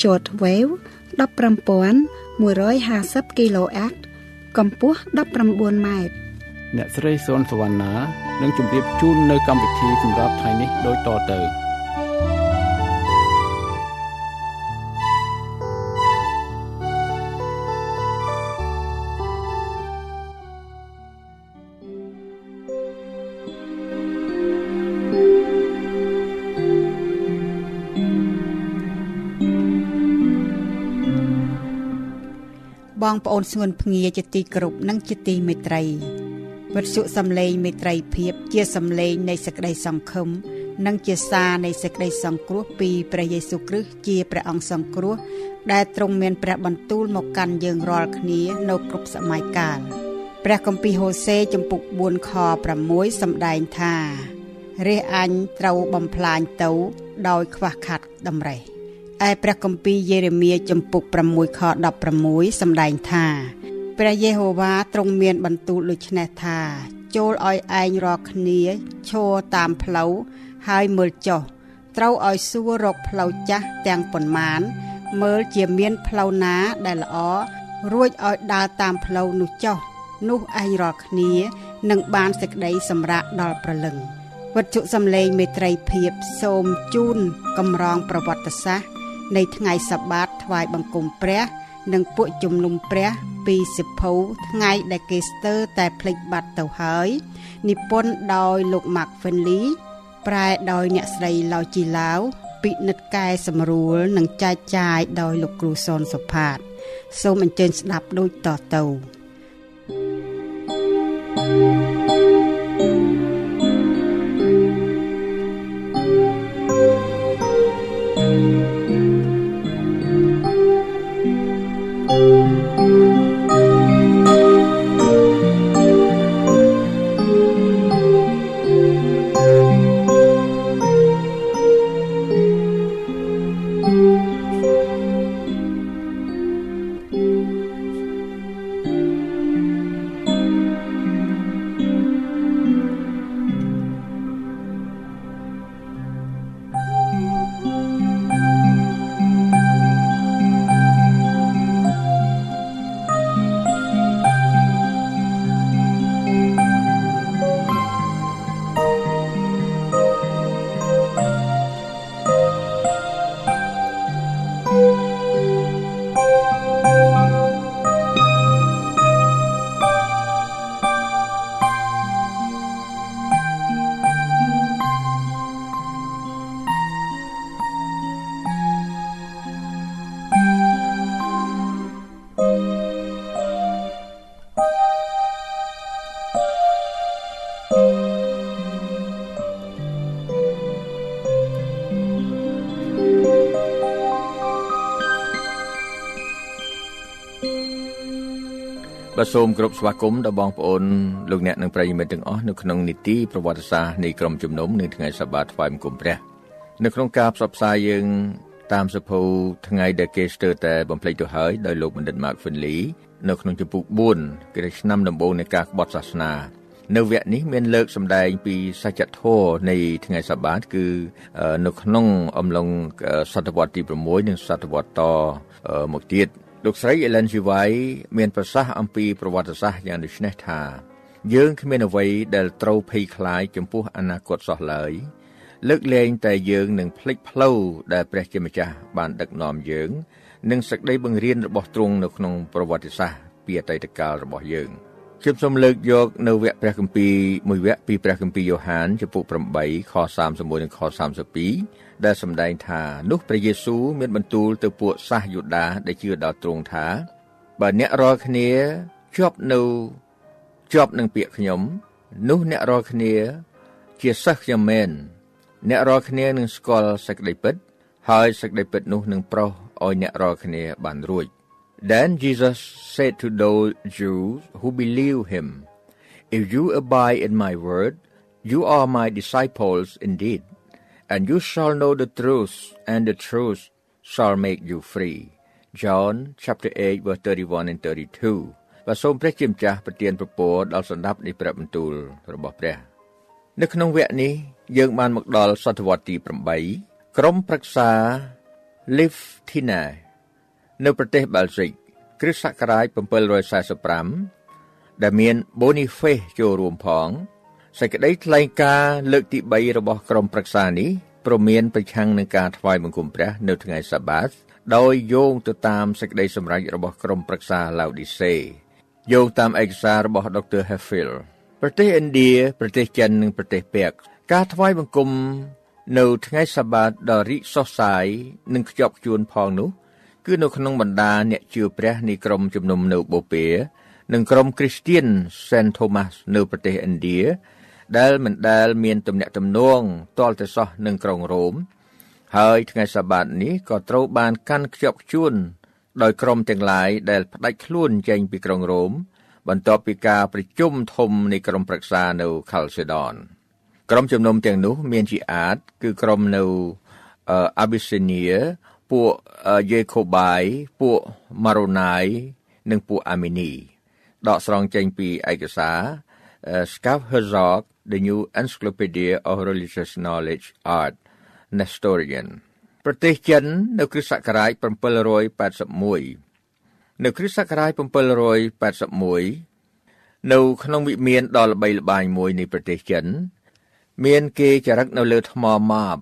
short wave 15150 kHz កម្ពស់19ម៉ែត្រអ្នកស្រីសុនសវណ្ណានឹងជម្រាបជូននៅកម្មវិធីសម្រាប់ថ្ងៃនេះដូចតទៅ បងប្អូនស្ងួនភ្ងាជាទីគោរពនិងជាទីមេត្រីវិទ្យុសំឡេងមេត្រីភាព ជាសំឡេងនៃសេចក្តីសង្ឃឹមនិងជាសារនៃសេចក្តីសង្គ្រោះពីព្រះយេស៊ូវគ្រីស្ទជាព្រះអង្គសង្គ្រោះ ដែលទ្រង់មានព្រះបន្ទូលមកកាន់យើងរាល់គ្នានៅគ្រប់សម័យកាលព្រះគម្ពីរហូសេចំពុក4ខ6សម្ដែងថារះអញត្រូវបំផ្លាញទៅដោយខ្វះខាតតម្រេះ ឯព្រះគម្ពីរយេរេមៀចំពុក6ខ16សម្ដែងថាព្រះយេហូវ៉ាទ្រង់មានបន្ទូលដូចនេះថា ចូលឲ្យឯងរាល់គ្នាឈរតាមផ្លូវហើយមើលចុះត្រូវឲ្យសួររកផ្លូវចាស់ទាំងប៉ុន្មាន មើលជាមានផ្លូវណាដែលល្អរួចឲ្យដើរតាមផ្លូវនោះចុះនោះឯងរាល់គ្នានឹងបានសេចក្តីសម្រាកដល់ប្រលឹងវត្ថុសំឡេងមេត្រីភាពសូមជូនកម្រងប្រវត្តិសាស្ត្រ នៃថ្ងៃសបាតថ្វាយបង្គំព្រះ និងពួកជំនុំព្រះពីសិភៅថ្ងៃដែលគេស្ទើរតែភ្លេចបាត់ទៅហើយនិពន្ធដោយលោក Mark Finley ប្រែដោយអ្នកស្រីឡៅជីឡាវពិនិត្យកែសម្រួលនិងចែកចាយដោយលោកគ្រូសនសុផាត សូមអញ្ជើញស្ដាប់ដូចតទៅ thank បាទសូមគោរពស្វាគមន៍ដល់បងប្អូនលោកអ្នកនិងប្រិយមិត្តទាំងអស់នៅក្នុងនីតិប្រវត្តិសាស្ត្រនៃក្រុមជំនុំនៅថ្ងៃសប្តាហ៍ថ្វាយបង្គំព្រះនៅក្នុងការផ្សព្វផ្សាយយើងតាមសភៅថ្ងៃដែលគេស្ទើរតែបំភ្លេចទៅហើយដោយលោកបណ្ឌិត Mark Finley នៅក្នុងជំពូក4គឺឆ្នាំដំបូងនៃការក្បត់សាសនានៅវគ្គនេះមានលើកសម្ដែងពីសច្ចធម៌នៃថ្ងៃសបាតគឺនៅក្នុងអំឡុងសតវត្សទី6និងសតវត្សតមកទៀត លោកស្រី Ellen G. White មានប្រសាសន៍អំពីប្រវត្តិសាស្ត្រយ៉ាងដូចនេះថាយើងគ្មានអ្វីដែលត្រូវភ័យខ្លាចចំពោះអនាគតសោះឡើយលើកលែងតែយើងនឹងភ្លេចផ្លូវដែលព្រះជាម្ចាស់បានដឹកនាំយើង និងសេចក្តីបង្រៀនរបស់ទ្រង់នៅក្នុងប្រវត្តិសាស្ត្រពីអតីតកាលរបស់យើងខ្ញុំសូមលើកយកនៅវគ្គព្រះគម្ពីរមួយវគ្គពីព្រះគម្ពីរយ៉ូហានចំពុក8ខ31និងខ32 ដែលសម្ដែងថានោះព្រះយេស៊ូវមានបន្ទូលទៅពួកសាសយូដាដែលជឿដល់ទ្រង់ថា បើអ្នករាល់គ្នាជាប់នៅជាប់នឹងពាក្យខ្ញុំ នោះអ្នករាល់គ្នា ជាសិស្សខ្ញុំមែនអ្នករាល់គ្នានឹងស្គាល់សេចក្តីពិត ហើយសេចក្តីពិតនោះនឹងប្រោសឲ្យអ្នករាល់គ្នាបានរួច Then Jesus said to those Jews who believe him If you abide in my word you are my disciples indeed and you shall know the truth and the truth shall make you free John chapter 8 verse 31 and 32 បាទសូមព្រះជាម្ចាស់ប្រទានពរដល់សម្ដាប់នៃព្រះបន្ទូលរបស់ព្រះ នៅក្នុងវគ្គនេះយើងបានមកដល់សតវត្សទី8ក្រុមប្រឹក្សា Liftina នៅប្រទេសបែលហ្សិកគ្រិស្តសករាជ745ដែលមាន Boniface ចូលរួមផង សេចក្តីថ្លែងការណ៍លើកទី3របស់ក្រុមប្រឹក្សានេះព្រមានប្រឆាំងនឹងការថ្វាយបង្គំព្រះនៅថ្ងៃសាបាតដោយយោងទៅតាមសេចក្តីសម្រេចរបស់ក្រុមប្រឹក្សាឡាវឌីសេយោងតាមឯកសាររបស់ Dr. Heffield ប្រទេសឥណ្ឌាប្រទេសចិននិងប្រទេសប៉ែកការថ្វាយបង្គំនៅថ្ងៃសាបាតដ៏រីកសុសសាយនិងខ្ជាប់ខ្ជួនផងនោះ គឺនៅក្នុងបណ្ដាអ្នកជឿព្រះនៃក្រុមជំនុំនៅបូព៌ានិងក្រុមគ្រីស្ទៀន Saint Thomas នៅប្រទេសឥណ្ឌា ដែលមិនដែលមានទំនាក់ទំនងទាល់តែសោះនឹងក្រុងរ៉ូមហើយថ្ងៃសាបាតនេះក៏ត្រូវបានកាន់ខ្ជាប់ខ្ជួនដោយក្រុមទាំងឡាយដែលផ្ដាច់ខ្លួនចេញពីក្រុងរ៉ូមបន្ទាប់ពីការប្រជុំធំនៃក្រុមប្រឹក្សានៅខាល់សេដនក្រុមជំនុំទាំងនោះមានជាអាចគឺក្រុមនៅអាប៊ីសេនីពួកយេខូបាយពួកម៉ារូណៃនិងពួកអាមីនីដកស្រង់ចេញពីឯកសារ Scav Herzog The New Encyclopedia of Religious Knowledge Art Nestorian ប្រទេសចិននៅគ្រិស្តសករាជ781នៅគ្រិស្តសករាជ781នៅក្នុងវិមានដ៏ល្បីល្បាញមួយនៃប្រទេសចិន មានគេចរឹកនៅលើថ្មម៉ាប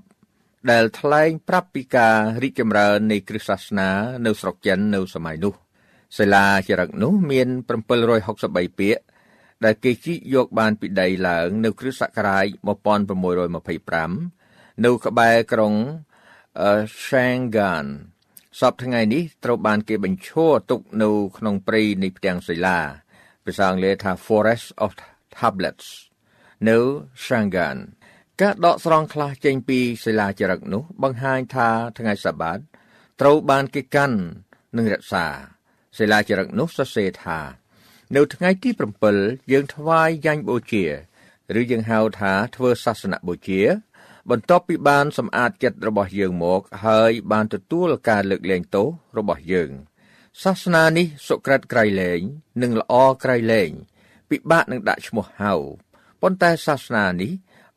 ដែលថ្លែងប្រាប់ពីការរីកចម្រើននៃគ្រិស្តសាសនានៅស្រុកចិននៅសម័យនោះសិលាចារឹកនោះមាន763ពាក្យ ដែលគេជីកយកបានពីដីឡើងនៅគ្រិស្តសករាជ1625នៅក្បែរក្រុង Shangan សពថ្ងៃនេះត្រូវបានគេបញ្ឈរទុកនៅក្នុងព្រៃនៃផ្ទាំងសិលាភាសាអង់គ្លេសថា Forest of Tablets នៅ Shangan ការដកស្រង់ខ្លះចេញពីសិលាចារឹកនោះ បង្ហាញថាថ្ងៃសបាតត្រូវបានគេកាន់និងរក្សាសិលាចារឹកនោះសរសេរថា នៅថ្ងៃទី7យើងថ្វាយយ៉ាញ់បូជា ឬយើងហៅថាធ្វើសាសនបូជា បន្ទាប់ពីបានសម្អាតចិត្តរបស់យើងមកហើយបានទទួលការលើកលែងទោសរបស់យើង សាសនានេះសុក្រិតក្រៃលែងនិងល្អក្រៃលែងពិបាកនឹងដាក់ឈ្មោះហៅប៉ុន្តែសាសនានេះ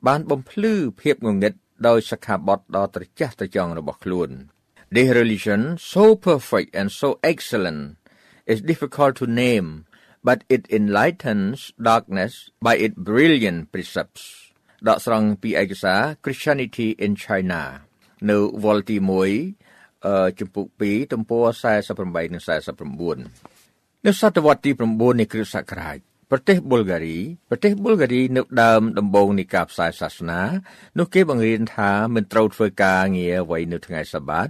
បានបំភ្លឺភាពងងឹតដោយសិក្ខាបទដ៏ត្រចះត្រចង់របស់ខ្លួន This religion so perfect and so excellent is difficult to name but it enlightens darkness by its brilliant precepts ដកស្រង់ពីឯកសារ Christianity in China នៅវល់ទី1អឺចំពុក2ទំព័រ48និង49នៅសតវត្សទី9នៃគ្រិស្តសករាជប្រទេសប៊ុលហ្គារីប្រទេសប៊ុលហ្គារីនៅដើមដំបូងនៃការផ្សាយសាសនា នោះគេបង្រៀនថាមិនត្រូវធ្វើការងារអ្វីនៅថ្ងៃសបាត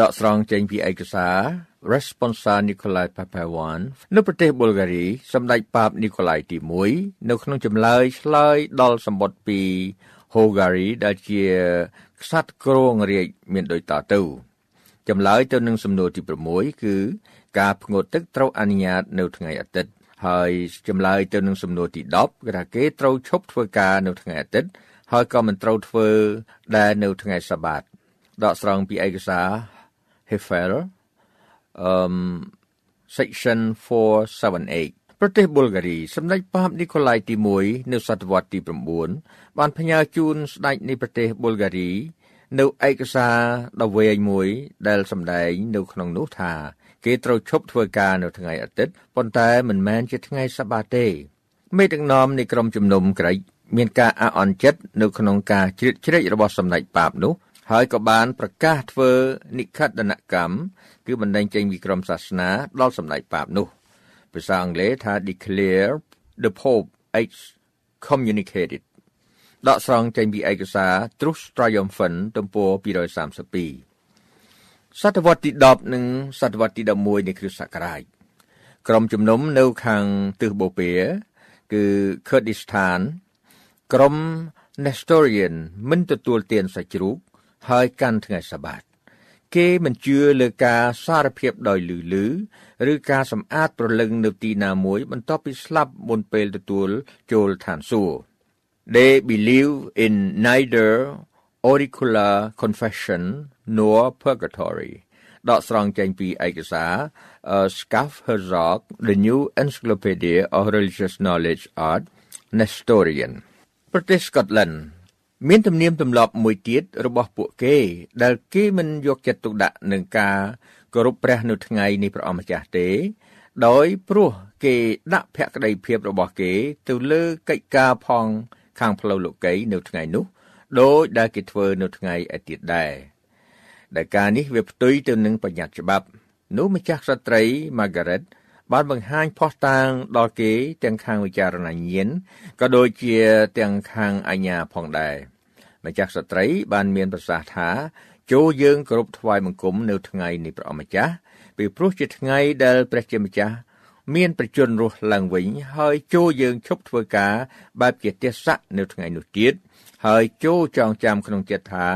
ដកស្រង់ចេញពីឯកសារ Responsa Nikolai Papawan នៅប្រទេសប៊ុលហ្គារីសម្ដេចប៉ាបនីកូឡៃទី1នៅក្នុងចម្លើយឆ្លើយដល់សម្បត្តិពី Hungary ដែលជាក្សត្រគ្រងរាជមានដូចតទៅចម្លើយទៅនឹងសំណួរទី6គឺការផ្ងត់ទឹកត្រូវអនុញ្ញាតនៅថ្ងៃអាទិត្យហើយចម្លើយទៅនឹងសំណួរទី10គឺថាគេត្រូវឈប់ធ្វើការនៅថ្ងៃអាទិត្យហើយក៏មិនត្រូវធ្វើដែលនៅថ្ងៃសបាតដកស្រង់ពីឯកសារ Hefel um section 478ប្រទេសប៊ុលហ្គារីសម្ដេចប៉ាបនីកូឡៃទី1នៅសតវត្សទី9បានផ្ញើជូនស្ដេចនៃប្រទេសប៊ុលហ្គារីនៅឯកសារដ៏វែងមួយ ដែលសម្ដែងនៅក្នុងនោះថា គេត្រូវឈប់ធ្វើការនៅថ្ងៃអាទិត្យប៉ុន្តែមិនមែនជាថ្ងៃសបាតទេមេដឹកនាំនៃក្រុមជំនុំក្រិចមានការអអន់ចិត្តនៅក្នុងការជ្រៀតជ្រែករបស់សម្ដេចប៉ាបនោះ ហើយក៏បានប្រកាសធ្វើនិខិតនកម្មគឺបណ្ដេញចេញពីក្រមសាសនាដល់សម្ដេចប៉ាបនោះភាសាអង់គ្លេសថា declare the pope excommunicated ដកស្រង់ចេញពីឯកសារ Truth Triumphant ទំព័រ232សតវត្សទី10និងសតវត្សទី11នៃគ្រិស្តសករាជក្រុមជំនុំនៅខាងទិសបូព៌ាគឺ Kurdistan ក្រុម Nestorian មិនទទួលទានសាច់ជ្រូក ហើយកាន់ថ្ងៃសបាតគេមិនជឿលើការសារភាពដោយលឺលឺឬការសម្អាតប្រលឹងនៅទីណាមួយ បន្ទាប់ពីស្លាប់មុនពេលទទួលចូលឋានសួគ៌ They believe in neither auricular confession nor purgatory ដកស្រង់ចេញពីឯកសារ Scaff Herzog The New Encyclopedia of Religious Knowledge Art Nestorian ប្រទេសស្កុតឡែន មានទំនៀមទម្លាប់មួយទៀតរបស់ពួកគេ ដែលគេមិនយកចិត្តទុកដាក់នឹងការគោរពព្រះនៅថ្ងៃនេះព្រះអម្ចាស់ទេ ដោយព្រោះគេដាក់ភក្តីភាពរបស់គេ ទៅលើកិច្ចការផង ខាងផ្លូវលោកីនៅថ្ងៃនោះដោយដែលគេធ្វើនៅថ្ងៃឯទៀតដែរដែលការនេះវាផ្ទុយទៅនឹងបញ្ញត្តិច្បាប់នោះម្ចាស់ស្ត្រី Margaret បានបង្ហាញផុសតាងដល់គេទាំងខាងវិចារណញ្ញាណក៏ដូចជាទាំងខាងអញ្ញាផងដែរម្ចាស់ស្ត្រីបានមានប្រសាសន៍ថាចូលយើងគោរពថ្វាយបង្គំនៅថ្ងៃនេះព្រះអម្ចាស់ពីព្រោះជាថ្ងៃដែលព្រះជាម្ចាស់មានប្រជញ្ញរស់ឡើងវិញ ហើយចូលយើងឈប់ធ្វើការបែបជាទេសៈនៅថ្ងៃនោះទៀតហើយចូលចងចាំក្នុងចិត្តថា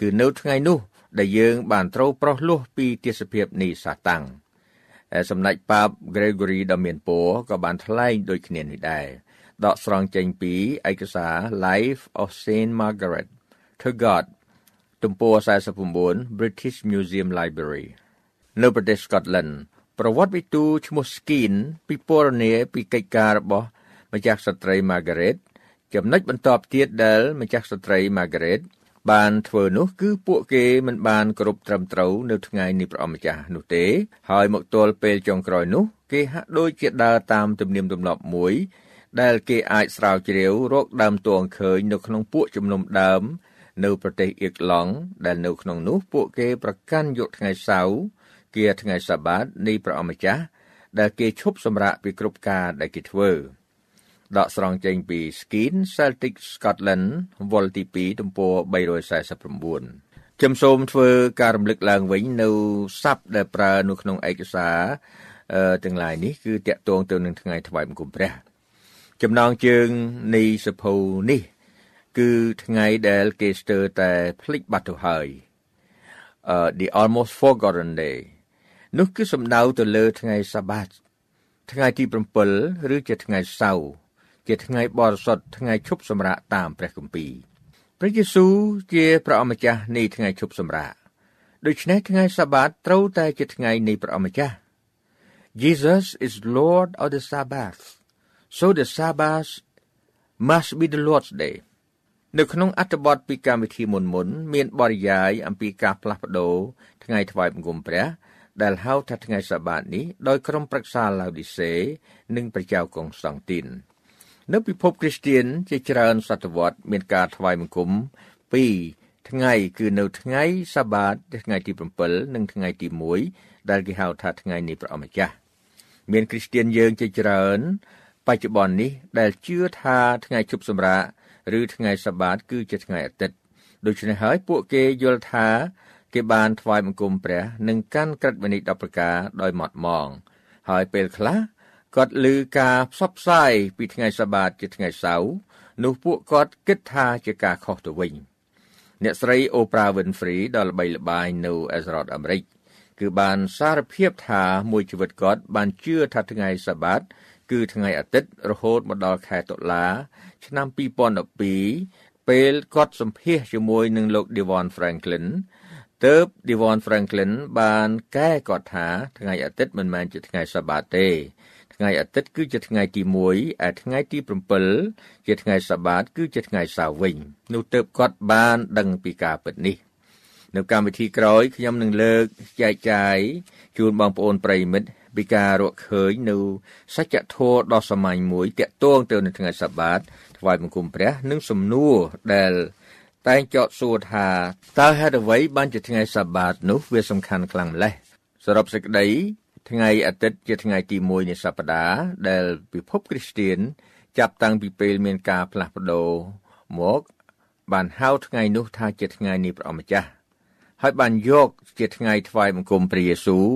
គឺនៅថ្ងៃនោះដែលយើងបានត្រូវប្រោះលោះពីទេសភាពនេះសាតាំង សម្ដេចប៉ាប Gregory ដ៏មានពរក៏បានថ្លែងដូចគ្នានេះដែរដកស្រង់ចេញពីឯកសារ Life of Saint Margaret to God ទំព័រ49 British Museum Library នៅប្រទេស Scotland ប្រវត្តិវិទូឈ្មោះ Skin ពិពណ៌នាពីកិច្ចការរបស់ម្ចាស់ស្ត្រី Margaret ចំណុចបន្ទាប់ទៀតដែលម្ចាស់ស្ត្រី Margaret បានធ្វើនោះគឺពួកគេមិនបានគ្រប់ត្រឹមត្រូវនៅថ្ងៃនេះព្រះអម្ចាស់នោះទេ ហើយមកទល់ពេលចុងក្រោយនោះ គេហាក់ដូចជាដើរតាមទំនៀមទម្លាប់មួយ ដែលគេអាចស្រាវជ្រាវរកដើមតួអង្គឃើញនៅក្នុងពួកជំនុំដើម នៅប្រទេសអៀកឡង់ដែលនៅក្នុងនោះពួកគេប្រកាន់យកថ្ងៃសៅរ៍គាថ្ងៃសាបាតនៃព្រះអម្ចាស់ដែលគេឈប់សម្រាកពីគ្រប់ការដែលគេធ្វើ ដកស្រង់ចេញពី Skin Celtic Scotland វល់ទី2ទំព័រ349ខ្ញុំសូមធ្វើការរំលឹកឡើងវិញនៅស័ព្ទដែលប្រើនៅក្នុងឯកសារទាំងឡាយនេះគឺតាក់ទងទៅនឹងថ្ងៃថ្វាយបង្គំព្រះចំណងជើងនៃសភៅនេះ គឺថ្ងៃដែលគេស្ទើរតែភ្លេចបាត់ទៅហើយ uh, the almost forgotten day នោះគឺសំដៅទៅលើថ្ងៃសាបាតថ្ងៃទី7ឬជាថ្ងៃសៅរ៍ ជាថ្ងៃបរិសុទ្ធថ្ងៃឈប់សម្រាកតាមព្រះគម្ពីរព្រះយេស៊ូវជាព្រះអម្ចាស់នៃថ្ងៃឈប់សម្រាកដូច្នេះថ្ងៃសាបាតត្រូវតែជាថ្ងៃនៃព្រះអម្ចាស់ Jesus is Lord of the Sabbath so the Sabbath must be the Lord's day នៅក្នុងអត្ថបទពីកម្មវិធីមុនមុនមានបរិយាយអំពីការផ្លាស់ប្ដូរថ្ងៃថ្វាយបង្គំព្រះ ដែលហៅថាថ្ងៃសបាតនេះដោយក្រុមប្រឹក្សាឡាវឌីសេ និង ព្រះចៅកុងសង់ទីន នៅពិភពគ្រីស្ទៀនជាច្រើនសតវត្សមានការថ្វាយបង្គំ2ថ្ងៃគឺនៅថ្ងៃសាបាតថ្ងៃទី7និងថ្ងៃទី1ដែលគេហៅថាថ្ងៃនេះព្រះអម្ចាស់មានគ្រីស្ទៀនយើងជាច្រើន បច្ចុប្បន្ននេះដែលជឿថាថ្ងៃជប់សម្រាកឬថ្ងៃសាបាត គឺជាថ្ងៃអាទិត្យដូច្នេះហើយពួកគេយល់ថាគេបានថ្វាយបង្គំព្រះ និងកាន់ក្រឹតវិនិច្ឆ័យ10ប្រការដោយម៉ត់ម៉ងហើយពេលខ្លះ គាត់ឮការផ្សព្វផ្សាយពីថ្ងៃសបាតជាថ្ងៃសៅរ៍នោះពួកគាត់គិតថាជាការខុសទៅវិញអ្នកស្រី Oprah Winfrey ដ៏ល្បីល្បាញនៅអេសរ៉តអាមេរិកគឺបានសារភាពថាមួយជីវិតគាត់បានជឿថាថ្ងៃសបាតគឺថ្ងៃអាទិត្យរហូតមកដល់ខែតុលា ឆ្នាំ2012ពេលគាត់សម្ភាសជាមួយនឹងលោក Devon Franklin ទើប Devon Franklin បានកែគាត់ថាថ្ងៃអាទិត្យមិនមែនជាថ្ងៃសបាតទេ ថ្ងៃអាទិត្យគឺជាថ្ងៃទី1ឯថ្ងៃទី7ជាថ្ងៃសបាតគឺជាថ្ងៃសៅរ៍វិញនោះទើបគាត់បានដឹងពីការពិតនេះ នៅកម្មវិធីក្រោយខ្ញុំនឹងលើកចែកចាយជូនបងប្អូនប្រិយមិត្តពីការរកឃើញនៅសច្ចធម៌ដ៏សាមញ្ញមួយតាក់ទងទៅនឹងថ្ងៃសបាតថ្វាយបង្គំព្រះនិងសំណួរដែលតែងចោទសួរថាតើហេតុអ្វីបានជាថ្ងៃសាបាតនោះវាសំខាន់ខ្លាំងម្ល៉េះសរុបសេចក្តី ថ្ងៃអាទិត្យជាថ្ងៃទី1នៃសប្តាហ៍ដែលពិភពគ្រីស្ទាន ចាប់តាំងពីពេលមានការផ្លាស់ប្ដូរមកបានហៅថ្ងៃនោះថាជាថ្ងៃនៃព្រះអម្ចាស់ហើយបានយកជាថ្ងៃថ្វាយបង្គំព្រះយេស៊ូវ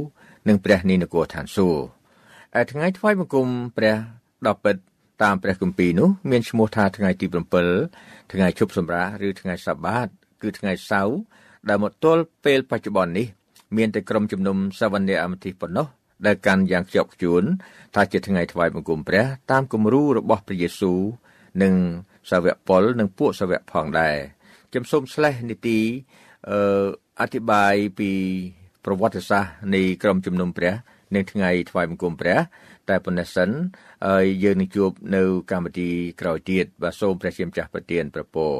និងព្រះនីនគរឋានសួគ៌ឯថ្ងៃថ្វាយបង្គំព្រះដ៏ពិតតាមព្រះគម្ពីរនោះមានឈ្មោះថាថ្ងៃទី7ថ្ងៃឈប់សម្រាកឬថ្ងៃសាបាត គឺថ្ងៃសៅរ៍ដែលមកទល់ពេលបច្ចុប្បន្ននេះ មានតែក្រុមជំនុំសាវនាអមតិប៉ុណ្ណោះ ដែលកាន់យ៉ាងខ្ជាប់ខ្ជួនថាជាថ្ងៃថ្វាយបង្គំព្រះ តាមគំរូរបស់ព្រះយេស៊ូវនិងសាវកប៉ុលនិងពួកសាវកផងដែរខ្ញុំសូមឆ្លេះនីតិអឺអធិប្បាយពីប្រវត្តិសាស្ត្រនៃក្រុមជំនុំព្រះនៅថ្ងៃថ្វាយបង្គំព្រះ តែប៉ុណ្ណេះសិនហើយយើងនឹងជួបនៅកម្មវិធីក្រោយទៀតបាទសូមព្រះជាម្ចាស់ប្រទានប្រពរ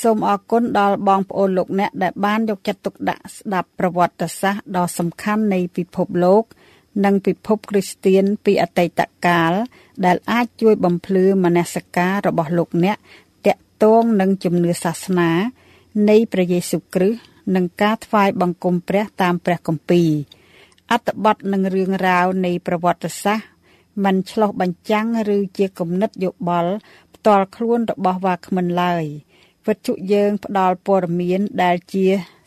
សូមអរគុណដល់បងប្អូនលោកអ្នកដែលបានយកចិត្តទុកដាក់ស្ដាប់ប្រវត្តិសាស្ត្រដ៏សំខាន់នៃពិភពលោក និងពិភពគ្រីស្ទៀនពីអតីតកាល ដែលអាចជួយបំភ្លឺមនសិការរបស់លោកអ្នកតាក់ទងនឹងជំនឿសាសនា នៃព្រះយេស៊ូវគ្រីស្ទនិងការថ្វាយបង្គំព្រះតាមព្រះគម្ពីរអត្ថបទនិងរឿងរ៉ាវនៃប្រវត្តិសាស្ត្រมันឆ្លោះបញ្ចាំងឬជាគំនិតយោបល់ផ្ទាល់ខ្លួនរបស់វាគ្មិនឡើយវិទ្យុយើងផ្ដល់ព័ត៌មានដែលជា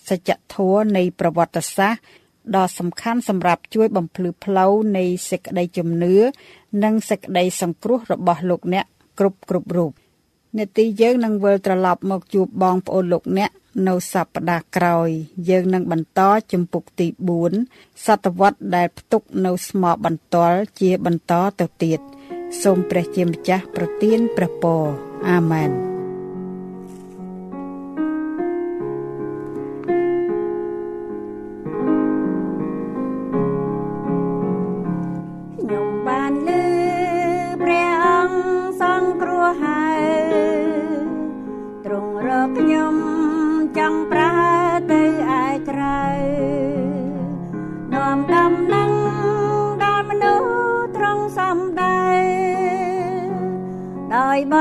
សច្ចធម៌នៃប្រវត្តិសាស្ត្រ ដ៏សំខាន់សម្រាប់ជួយបំភ្លឺផ្លូវនៃសេចក្តីជំនឿនិងសេចក្តីសង្គ្រោះរបស់លោកអ្នកគ្រប់គ្រប់រូបនេតិយើងនឹងវិលត្រឡប់មកជួបបងប្អូនលោកអ្នកនៅសប្តាហ៍ក្រោយ យើងនឹងបន្តជំពូកទី4សតវត្សដែលផ្ទុកនៅស្មោបន្ទាល់ជាបន្តទៅទៀត សូមព្រះជាម្ចាស់ប្រទានព្រះពរអាមែន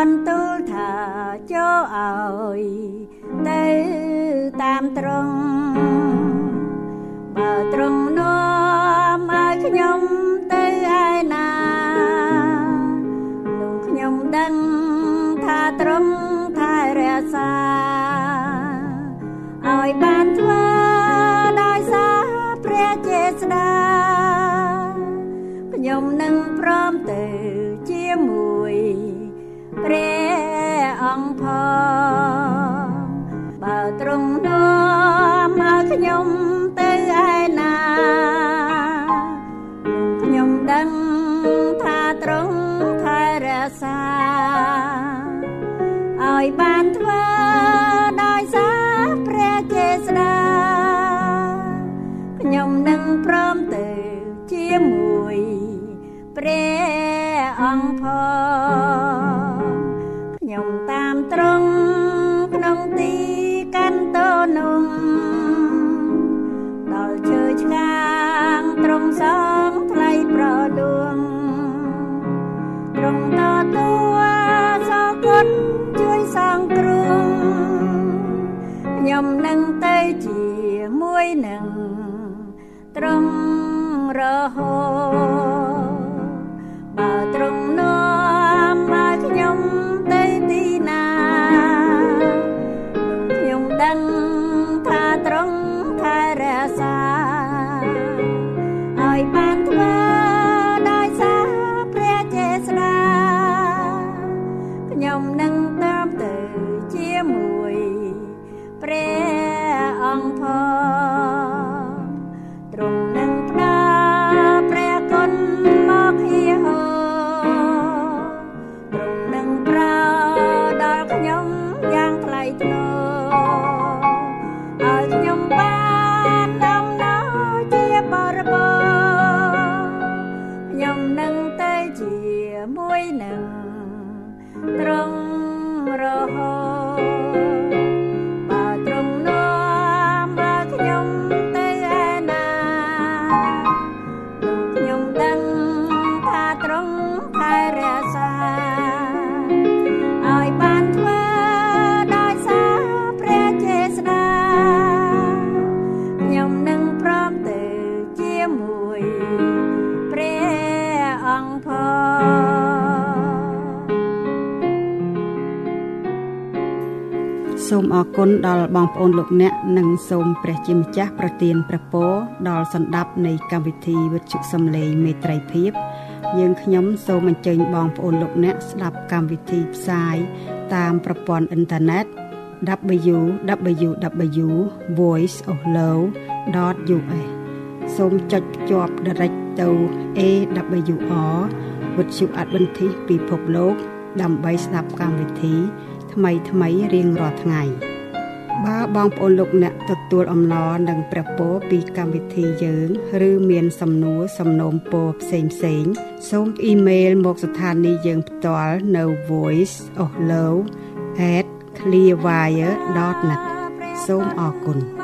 ប គុណដល់បងប្អូនលោកអ្នកនិងសូមព្រះជាម្ចាស់ប្រទានព្រះពរដល់សន្តាប់នៃកម្មវិធីវិទ្យុសំឡេងមេត្រីភាពយើងខ្ញុំសូមអញ្ជើញបងប្អូនលោកអ្នកស្ដាប់កម្មវិធីផ្សាយតាមប្រព័ន្ធអ៊ីនធឺណិត www.voiceoflow.us សូមចុចភ្ជាប់ direct ទៅ AWR វិទ្យុ Adventist ពិភពលោកដើម្បីស្ដាប់កម្មវិធីថ្មីថ្មីរៀងរាល់ថ្ងៃ បើបងប្អូនលោកអ្នកទទួលអំណរនិងព្រះពរពីកម្មវិធីយើង ឬមានសំណួរសំណូមពរផ្សេងផ្សេងសូមអ៊ីមែលមកស្ថានីយ៍យើងផ្ទាល់នៅ voice.ohlow@clearwire.net សូមអរគុណ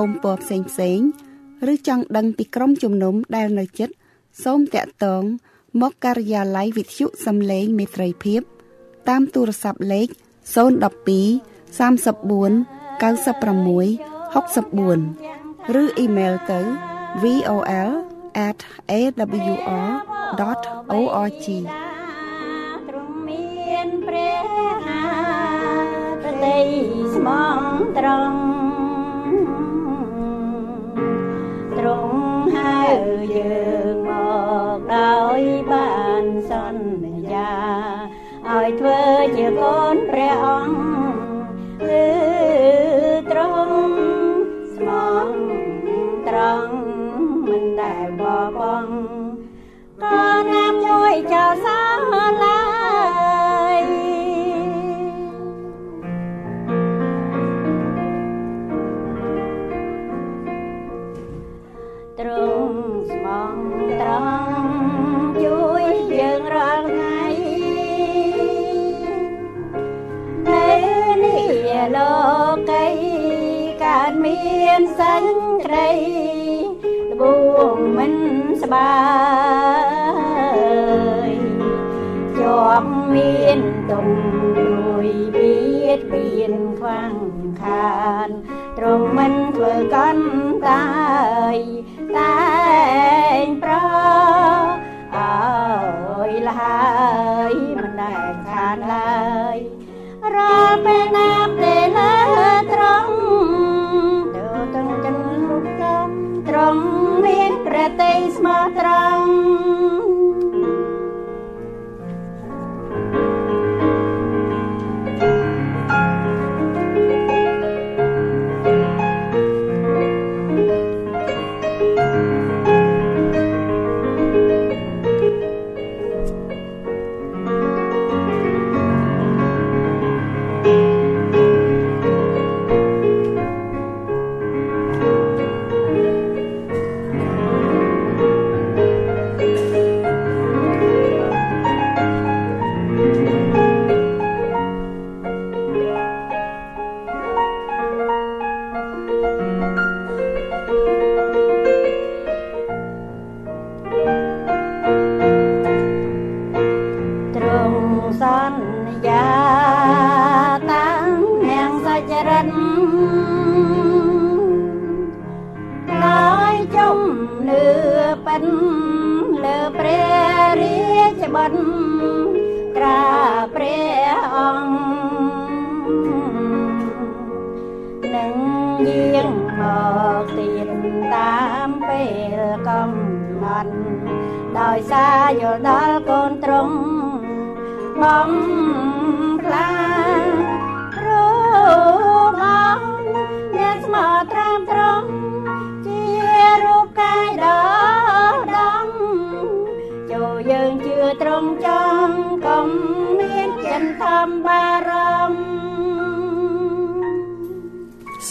រឬសំណូមពរផ្សេងផ្សេងឬចង់ដឹងពីក្រុមជំនុំដែលនៅជិតសូមតាក់ទងមកការិយាល័យវិទ្យុសំឡេងមេត្រីភាព តាមទូរស័ព្ទលេខ012 34 96 64ឬអ៊ីមែលទៅ vol@awr.org ទ្រង់មានព្រះហាប្រតិស្មងត្រង់ សន្យាឲ្យធ្វើជាកូនព្រះអង្គគឺទ្រង់ស្មងត្រង់មិនដែលបបង់ក៏ណាមជួយចោលសាឡា មានសេចក្តីល្បួងមិនស្បាយជាប់មានទុំរួយបៀតបៀនខ្វាំងខានទ្រង់មិនធ្វើកាន់តាយតែ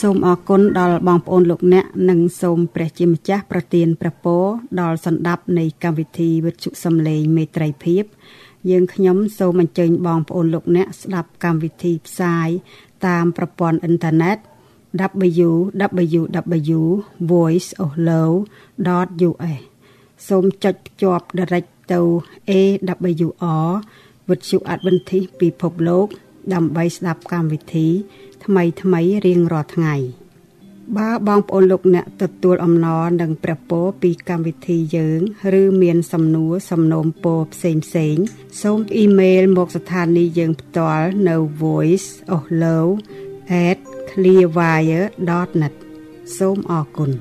សូមអរគុណដល់បងប្អូនលោកអ្នកនិងសូមព្រះជាម្ចាស់ប្រទានព្រះពរដល់សន្តាប់នៃកម្មវិធីវិទ្យុសំឡេងមេត្រីភាពយើងខ្ញុំសូមអញ្ជើញបងប្អូនលោកអ្នកស្ដាប់កម្មវិធីផ្សាយតាមប្រព័ន្ធអ៊ីនធឺណិត www.voiceoflow.us សូមចុចភ្ជាប់ direct ទៅ AWR វិទ្យុ Adventist ពិភពលោក ដើម្បីស្ដាប់កម្មវិធី ថ្មីថ្មីរៀងរាល់ថ្ងៃបើបងប្អូនលោកអ្នកទទួលអំណរនិងព្រះពរពីកម្មវិធីយើង ឬមានសំណួរសំណូមពរផ្សេងផ្សេងសូមអ៊ីមែលមកស្ថានីយ៍យើងផ្ទាល់នៅ voice.ohlow@clearwire.net សូមអរគុណ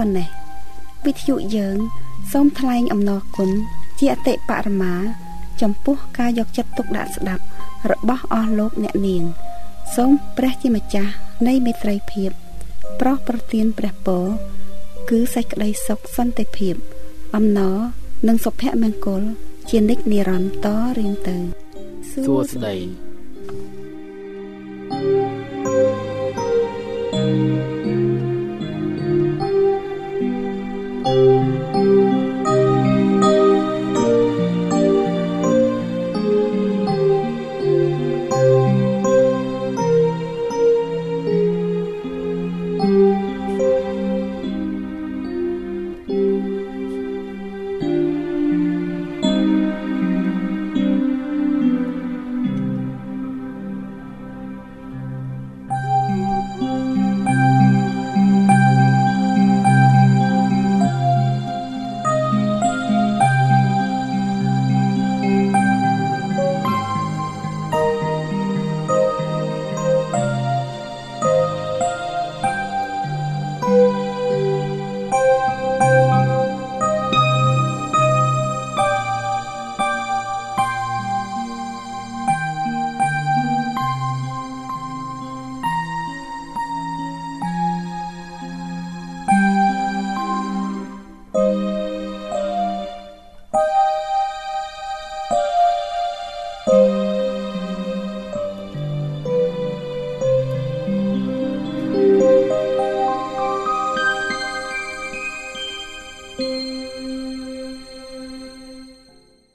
ប៉ុណ្ណេះវិទ្យុយើងសូមថ្លែងអំណរគុណជាអតិបរមា ចំពោះការយកចិត្តទុកដាក់ស្ដាប់ របស់អស់លោកអ្នកនាង សូមព្រះជាម្ចាស់នៃមេត្រីភាព ប្រោះប្រទានព្រះពរគឺសេចក្តីសុខសន្តិភាព អំណរនិងសុភមង្គលជានិច្ចនិរន្តរ៍តរៀងទៅសួស្តី